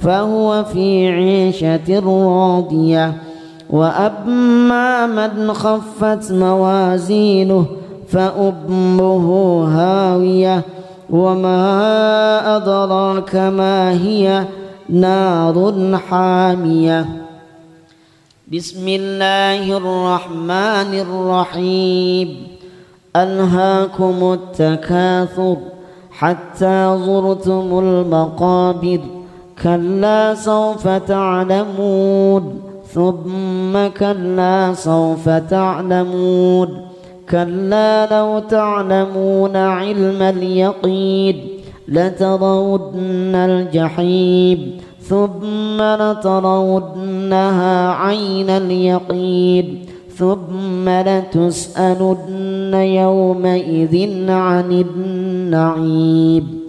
فهو في عيشة راضية. وأما من خفت موازينه فأمه هاوية. وما أدراك ما هي نار حامية. بسم الله الرحمن الرحيم. ألهاكم التكاثر حتى زرتم المقابر. كلا سوف تعلمون ثم كلا سوف تعلمون. كلا لو تعلمون علم اليقين لترون الجحيم ثم لترونها عين اليقين ثم لتسألن يومئذ عن النعيم.